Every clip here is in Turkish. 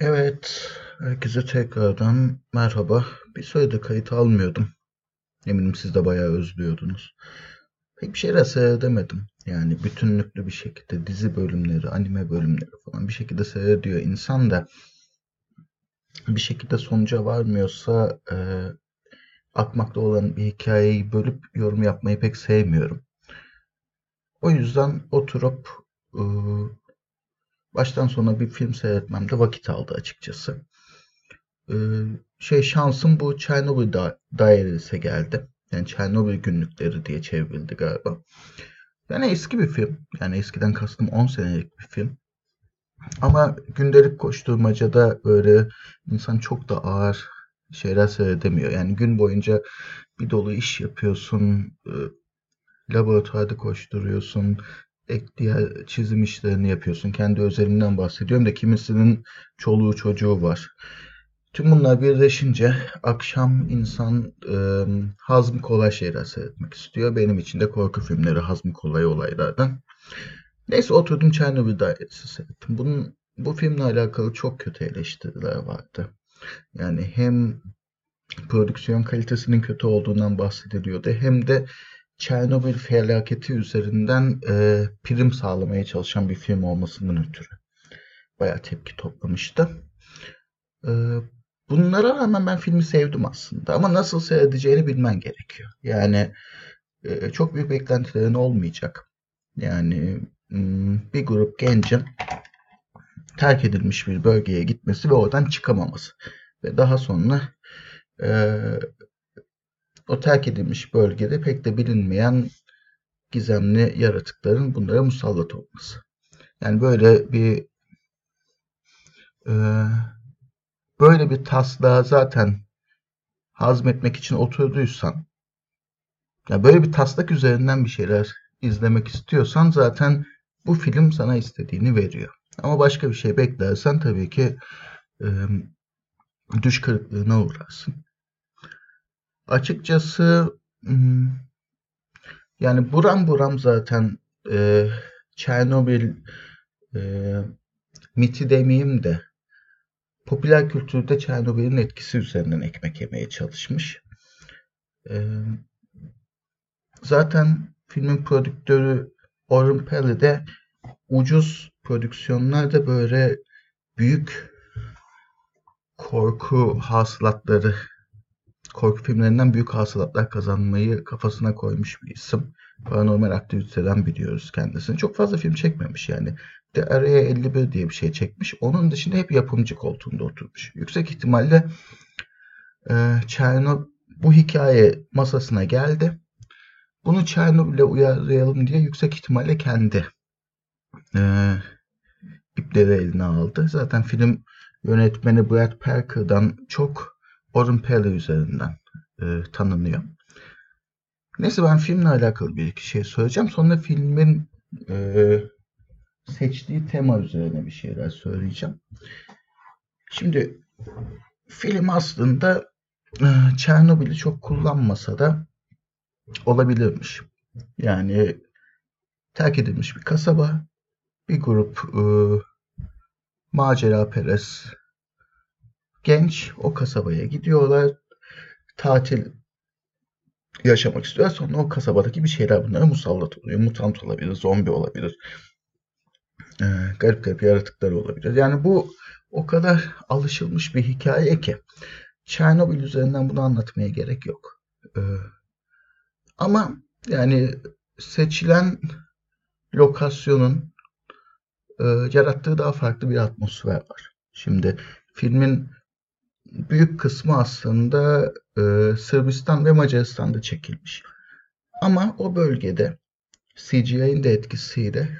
Evet, herkese tekrardan merhaba. Bir süredir kayıt almıyordum. Eminim siz de bayağı özlüyordunuz. Pek bir şeyler seyredemedim. Yani bütünlüklü bir şekilde dizi bölümleri, anime bölümleri falan bir şekilde seyrediyor insan da bir şekilde sonuca varmıyorsa e, akmakta olan bir hikayeyi bölüp yorum yapmayı pek sevmiyorum. O yüzden oturup e, baştan sona bir film seyretmemde vakit aldı açıkçası. Ee, şey şansım bu Chernobyl da Diaries'e geldi. Yani Chernobyl günlükleri diye çevrildi galiba. Yani eski bir film. Yani eskiden kastım 10 senelik bir film. Ama gündelik koşturmacada böyle insan çok da ağır şeyler seyredemiyor. Yani gün boyunca bir dolu iş yapıyorsun, e, laboratuvarda koşturuyorsun, ek diğer çizim işlerini yapıyorsun. Kendi özelinden bahsediyorum da kimisinin çoluğu çocuğu var. Tüm bunlar birleşince akşam insan e, hazmı kolay şeyler seyretmek istiyor. Benim için de korku filmleri hazmı kolay olaylardan. Neyse oturdum Chernobyl dairesi seyrettim. Bunun, bu filmle alakalı çok kötü eleştiriler vardı. Yani hem prodüksiyon kalitesinin kötü olduğundan bahsediliyordu hem de Çernobil felaketi üzerinden e, prim sağlamaya çalışan bir film olmasından ötürü bayağı tepki toplamıştı. E, bunlara rağmen ben filmi sevdim aslında ama nasıl seyredeceğini bilmen gerekiyor. Yani e, çok büyük beklentilerin olmayacak. Yani bir grup gencin terk edilmiş bir bölgeye gitmesi ve oradan çıkamaması ve daha sonra e, o terk edilmiş bölgede pek de bilinmeyen gizemli yaratıkların bunlara musallat olması. Yani böyle bir e, böyle bir taslağı zaten hazmetmek için oturduysan ya böyle bir taslak üzerinden bir şeyler izlemek istiyorsan zaten bu film sana istediğini veriyor. Ama başka bir şey beklersen tabii ki e, düş kırıklığına uğrarsın. Açıkçası hmm, yani buram buram zaten e, Çernobil e, miti demeyeyim de popüler kültürde Çernobil'in etkisi üzerinden ekmek yemeye çalışmış. E, zaten filmin prodüktörü Orhan Peli de ucuz prodüksiyonlarda böyle büyük korku hasılatları korku filmlerinden büyük hasılatlar kazanmayı kafasına koymuş bir isim. Paranormal aktiviteden biliyoruz kendisini. Çok fazla film çekmemiş yani. De araya 51 diye bir şey çekmiş. Onun dışında hep yapımcı koltuğunda oturmuş. Yüksek ihtimalle e, Çernobil bu hikaye masasına geldi. Bunu Çernobyl'e uyarlayalım diye yüksek ihtimalle kendi e, ipleri eline aldı. Zaten film yönetmeni Brad Parker'dan çok Orhan Peli üzerinden e, tanınıyor. Neyse ben filmle alakalı bir iki şey söyleyeceğim. Sonra filmin e, seçtiği tema üzerine bir şeyler söyleyeceğim. Şimdi film aslında e, Çernobil'i çok kullanmasa da olabilirmiş. Yani terk edilmiş bir kasaba, bir grup e, macera perest genç o kasabaya gidiyorlar. Tatil yaşamak istiyorlar. Sonra o kasabadaki bir şeyler bunlara musallat oluyor. Mutant olabilir, zombi olabilir. Ee, garip garip yaratıklar olabilir. Yani bu o kadar alışılmış bir hikaye ki Çernobil üzerinden bunu anlatmaya gerek yok. Ee, ama yani seçilen lokasyonun e, yarattığı daha farklı bir atmosfer var. Şimdi filmin büyük kısmı aslında e, Sırbistan ve Macaristan'da çekilmiş. Ama o bölgede CGI'nin de etkisiyle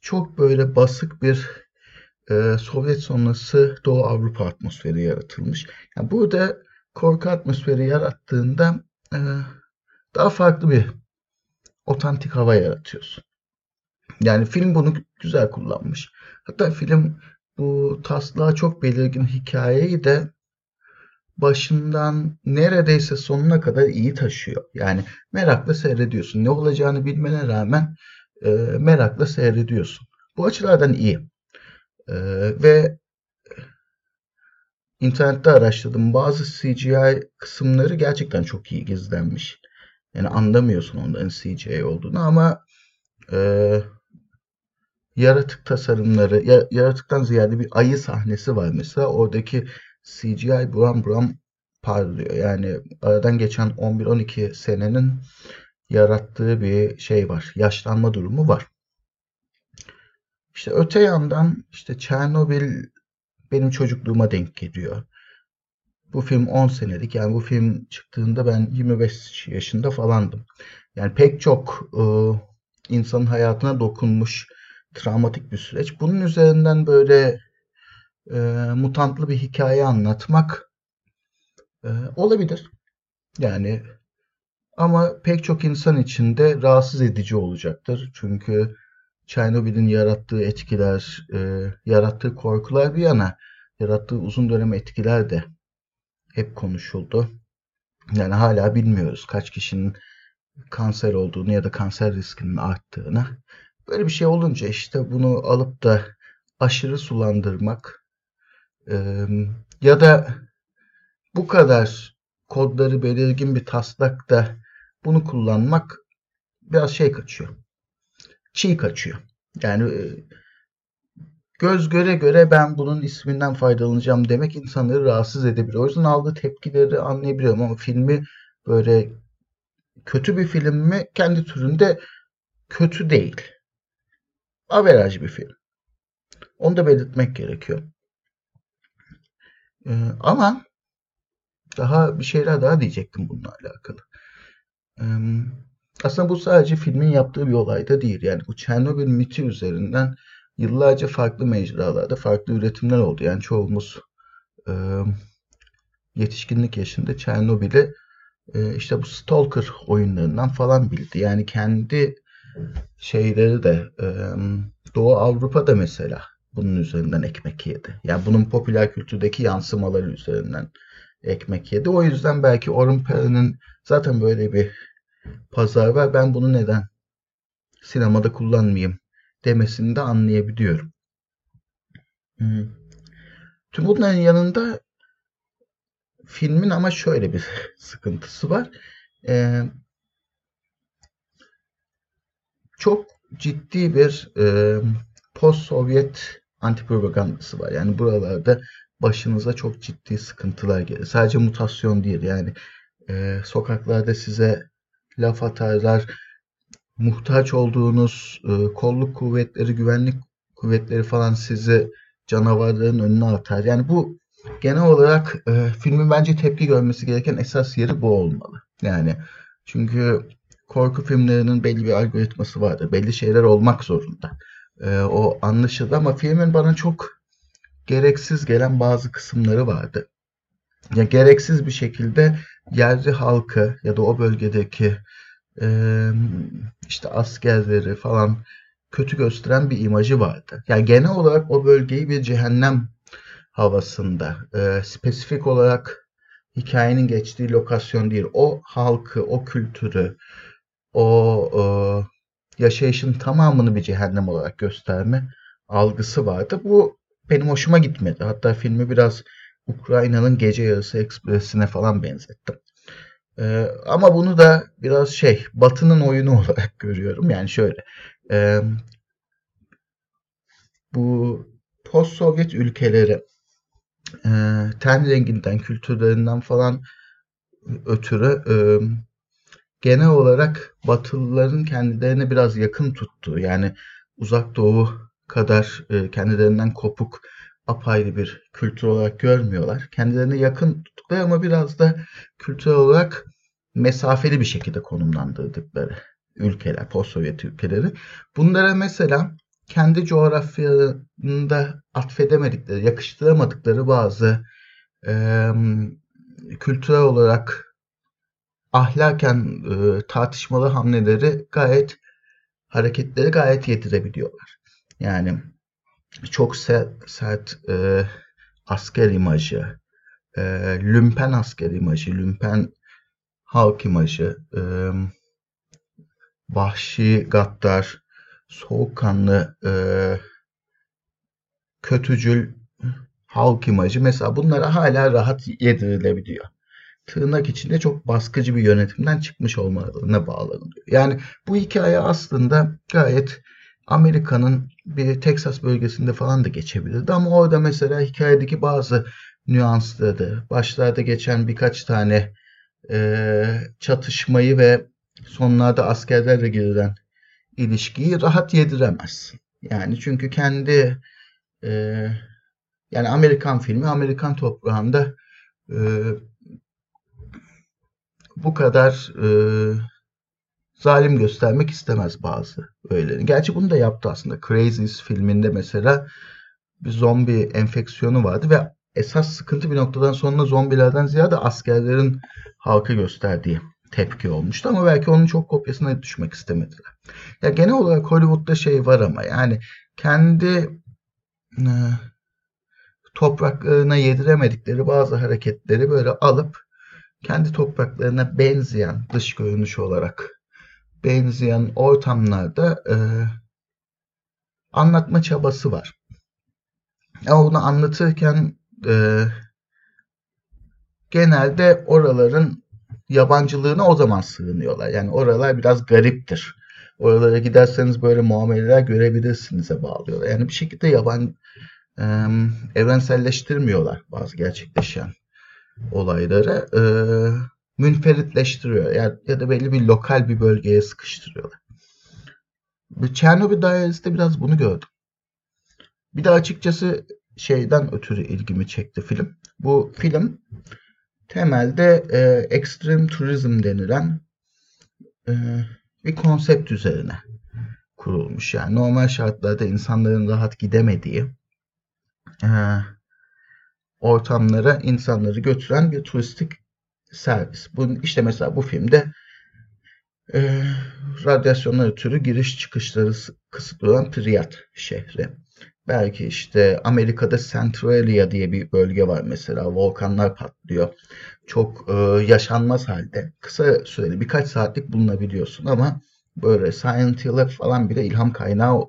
çok böyle basık bir e, Sovyet sonrası Doğu Avrupa atmosferi yaratılmış. Yani burada korku atmosferi yarattığında e, daha farklı bir otantik hava yaratıyorsun. Yani film bunu güzel kullanmış. Hatta film bu taslağa çok belirgin hikayeyi de başından neredeyse sonuna kadar iyi taşıyor. Yani merakla seyrediyorsun. Ne olacağını bilmene rağmen e, merakla seyrediyorsun. Bu açılardan iyi. E, ve internette araştırdım. Bazı CGI kısımları gerçekten çok iyi gizlenmiş. Yani anlamıyorsun onların CGI olduğunu ama e, yaratık tasarımları, ya, yaratıktan ziyade bir ayı sahnesi var mesela. Oradaki CGI buram buram parlıyor. Yani aradan geçen 11-12 senenin yarattığı bir şey var. Yaşlanma durumu var. İşte öte yandan işte Çernobil benim çocukluğuma denk geliyor. Bu film 10 senelik. Yani bu film çıktığında ben 25 yaşında falandım. Yani pek çok e, insanın hayatına dokunmuş travmatik bir süreç. Bunun üzerinden böyle e, mutantlı bir hikaye anlatmak e, olabilir. Yani ama pek çok insan için de rahatsız edici olacaktır. Çünkü Çernobil'in yarattığı etkiler, e, yarattığı korkular bir yana, yarattığı uzun dönem etkiler de hep konuşuldu. Yani hala bilmiyoruz kaç kişinin kanser olduğunu ya da kanser riskinin arttığını. Böyle bir şey olunca işte bunu alıp da aşırı sulandırmak ya da bu kadar kodları belirgin bir taslakta bunu kullanmak biraz şey kaçıyor. Çiğ kaçıyor. Yani göz göre göre ben bunun isminden faydalanacağım demek insanları rahatsız edebilir. O yüzden aldığı tepkileri anlayabiliyorum ama filmi böyle kötü bir film mi? Kendi türünde kötü değil. Averaj bir film. Onu da belirtmek gerekiyor. Ee, ama daha bir şeyler daha diyecektim bununla alakalı. Ee, aslında bu sadece filmin yaptığı bir olay da değil. Yani bu Çernobil miti üzerinden yıllarca farklı mecralarda farklı üretimler oldu. Yani çoğumuz e, yetişkinlik yaşında Çernobil'i e, işte bu Stalker oyunlarından falan bildi. Yani kendi şeyleri de e, Doğu Avrupa'da mesela bunun üzerinden ekmek yedi. Yani bunun popüler kültürdeki yansımaları üzerinden ekmek yedi. O yüzden belki Orun Pera'nın zaten böyle bir pazar var. Ben bunu neden sinemada kullanmayayım demesini de anlayabiliyorum. Hmm. Tüm bunların yanında filmin ama şöyle bir sıkıntısı var. Ee, çok ciddi bir e, post-Sovyet antipropagandası var. Yani buralarda başınıza çok ciddi sıkıntılar gelir. Sadece mutasyon değil yani e, sokaklarda size laf atarlar, muhtaç olduğunuz e, kolluk kuvvetleri, güvenlik kuvvetleri falan sizi canavarların önüne atar. Yani bu genel olarak e, filmin bence tepki görmesi gereken esas yeri bu olmalı. Yani çünkü korku filmlerinin belli bir algoritması vardır. Belli şeyler olmak zorunda. E, o anlaşılır ama filmin bana çok gereksiz gelen bazı kısımları vardı. Ya gereksiz bir şekilde yerli halkı ya da o bölgedeki e, işte askerleri falan kötü gösteren bir imajı vardı. Yani genel olarak o bölgeyi bir cehennem havasında, e, spesifik olarak hikayenin geçtiği lokasyon değil, o halkı, o kültürü, o e, yaşayışın tamamını bir cehennem olarak gösterme algısı vardı. Bu benim hoşuma gitmedi. Hatta filmi biraz Ukrayna'nın Gece Yarısı Ekspresi'ne falan benzettim. Ee, ama bunu da biraz şey Batı'nın oyunu olarak görüyorum. Yani şöyle e, bu post-Sovyet ülkeleri e, ten renginden, kültürlerinden falan ötürü e, genel olarak Batılıların kendilerine biraz yakın tuttuğu yani uzak doğu kadar e, kendilerinden kopuk apayrı bir kültür olarak görmüyorlar. Kendilerine yakın tuttukları ama biraz da kültürel olarak mesafeli bir şekilde konumlandırdıkları ülkeler, post-Sovyet ülkeleri. Bunlara mesela kendi coğrafyalarında atfedemedikleri, yakıştıramadıkları bazı e, kültürel olarak ahlaken e, tartışmalı hamleleri gayet hareketleri gayet yedirebiliyorlar. Yani çok sert, sert e, asker imajı, e, lümpen asker imajı, lümpen halk imajı, e, vahşi, gaddar, soğukkanlı, e, kötücül halk imajı mesela bunlara hala rahat yedirilebiliyor. Tırnak içinde çok baskıcı bir yönetimden çıkmış olmalarına bağlanılıyor. Yani bu hikaye aslında gayet Amerika'nın bir Texas bölgesinde falan da geçebilirdi ama orada mesela hikayedeki bazı nüansları, başlarda geçen birkaç tane e, çatışmayı ve sonlarda askerlerle girilen ilişkiyi rahat yediremez. Yani çünkü kendi e, yani Amerikan filmi Amerikan toprağında e, bu kadar e, zalim göstermek istemez bazı öğelerini. Gerçi bunu da yaptı aslında. Crazies filminde mesela bir zombi enfeksiyonu vardı ve esas sıkıntı bir noktadan sonra zombilerden ziyade askerlerin halka gösterdiği tepki olmuştu ama belki onun çok kopyasına düşmek istemediler. Ya genel olarak Hollywood'da şey var ama yani kendi e, topraklarına yediremedikleri bazı hareketleri böyle alıp kendi topraklarına benzeyen dış görünüş olarak benzeyen ortamlarda e, anlatma çabası var. Ama bunu anlatırken e, genelde oraların yabancılığına o zaman sığınıyorlar. Yani oralar biraz gariptir. Oralara giderseniz böyle muameleler görebilirsiniz'e bağlıyorlar. Yani bir şekilde yaban e, evrenselleştirmiyorlar bazı gerçekleşen olayları. E, münferitleştiriyor. Yani, ya da belli bir lokal bir bölgeye sıkıştırıyorlar. Chernobyl Diaries'te biraz bunu gördüm. Bir de açıkçası şeyden ötürü ilgimi çekti film. Bu film temelde e, ekstrem turizm denilen e, bir konsept üzerine kurulmuş. Yani normal şartlarda insanların rahat gidemediği e, ortamlara insanları götüren bir turistik servis. Bunun işte mesela bu filmde e, radyasyonlar ötürü giriş çıkışları kısıtlı Priyat şehri. Belki işte Amerika'da Centralia diye bir bölge var mesela. Volkanlar patlıyor. Çok e, yaşanmaz halde. Kısa süreli birkaç saatlik bulunabiliyorsun ama böyle Silent Hill'e falan bile ilham kaynağı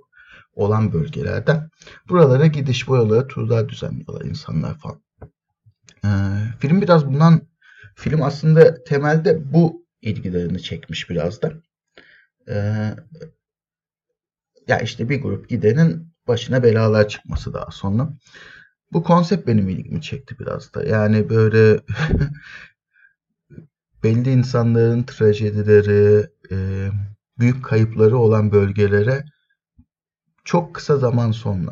olan bölgelerden. Buralara gidiş, buralara turlar düzenliyorlar insanlar falan. Ee, film biraz bundan, film aslında temelde bu ilgilerini çekmiş biraz da. Ee, ya işte bir grup gidenin başına belalar çıkması daha sonra. Bu konsept benim ilgimi çekti biraz da. Yani böyle belli insanların trajedileri, e, büyük kayıpları olan bölgelere çok kısa zaman sonra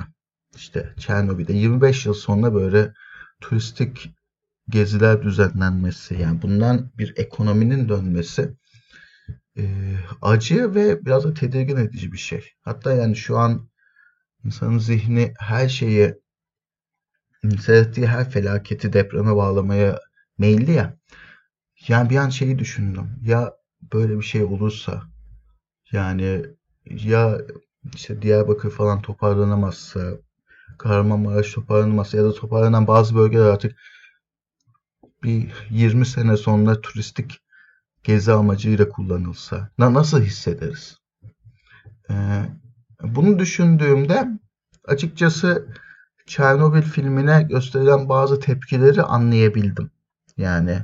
işte Çernobil'de 25 yıl sonra böyle turistik geziler düzenlenmesi yani bundan bir ekonominin dönmesi e, acı ve biraz da tedirgin edici bir şey. Hatta yani şu an insanın zihni her şeyi seyrettiği her felaketi depreme bağlamaya meyilli ya. Yani bir an şeyi düşündüm. Ya böyle bir şey olursa yani ya işte Diyarbakır falan toparlanamazsa Kahramanmaraş toparlanamazsa ya da toparlanan bazı bölgeler artık bir 20 sene sonra turistik gezi amacıyla kullanılsa na nasıl hissederiz? Ee, bunu düşündüğümde açıkçası Çernobil filmine gösterilen bazı tepkileri anlayabildim. Yani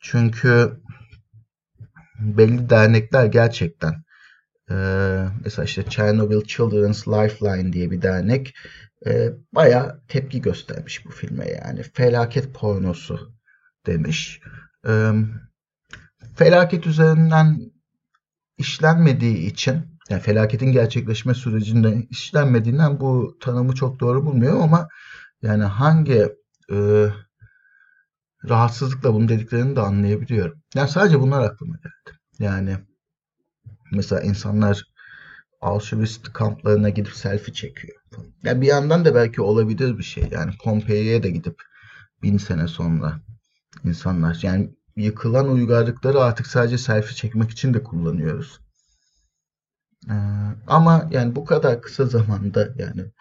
çünkü belli dernekler gerçekten e, mesela işte Chernobyl Children's Lifeline diye bir dernek e, bayağı tepki göstermiş bu filme yani. Felaket pornosu demiş. E, felaket üzerinden işlenmediği için yani felaketin gerçekleşme sürecinde işlenmediğinden bu tanımı çok doğru bulmuyorum ama yani hangi e, rahatsızlıkla bunu dediklerini de anlayabiliyorum. Yani sadece bunlar aklıma geldi. Yani mesela insanlar Auschwitz kamplarına gidip selfie çekiyor. Yani bir yandan da belki olabilir bir şey. Yani Pompei'ye de gidip bin sene sonra insanlar yani yıkılan uygarlıkları artık sadece selfie çekmek için de kullanıyoruz. Ee, ama yani bu kadar kısa zamanda yani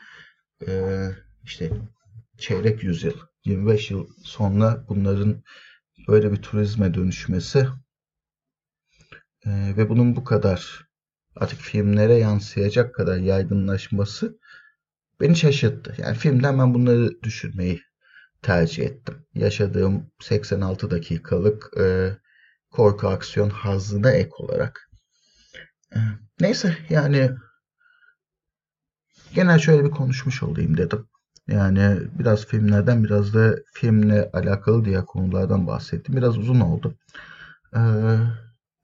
e, işte çeyrek yüzyıl, 25 yıl sonra bunların böyle bir turizme dönüşmesi e, ve bunun bu kadar artık filmlere yansıyacak kadar yaygınlaşması beni şaşırttı. Yani filmden ben bunları düşünmeyi tercih ettim. Yaşadığım 86 dakikalık e, korku aksiyon hazzına ek olarak. E, neyse yani genel şöyle bir konuşmuş olayım dedim. Yani biraz filmlerden biraz da filmle alakalı diğer konulardan bahsettim. Biraz uzun oldu. Ee,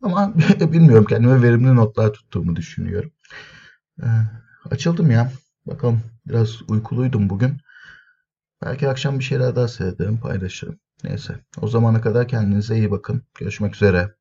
ama bilmiyorum kendime verimli notlar tuttuğumu düşünüyorum. Ee, açıldım ya. Bakalım biraz uykuluydum bugün. Belki akşam bir şeyler daha seyrederim paylaşırım. Neyse o zamana kadar kendinize iyi bakın. Görüşmek üzere.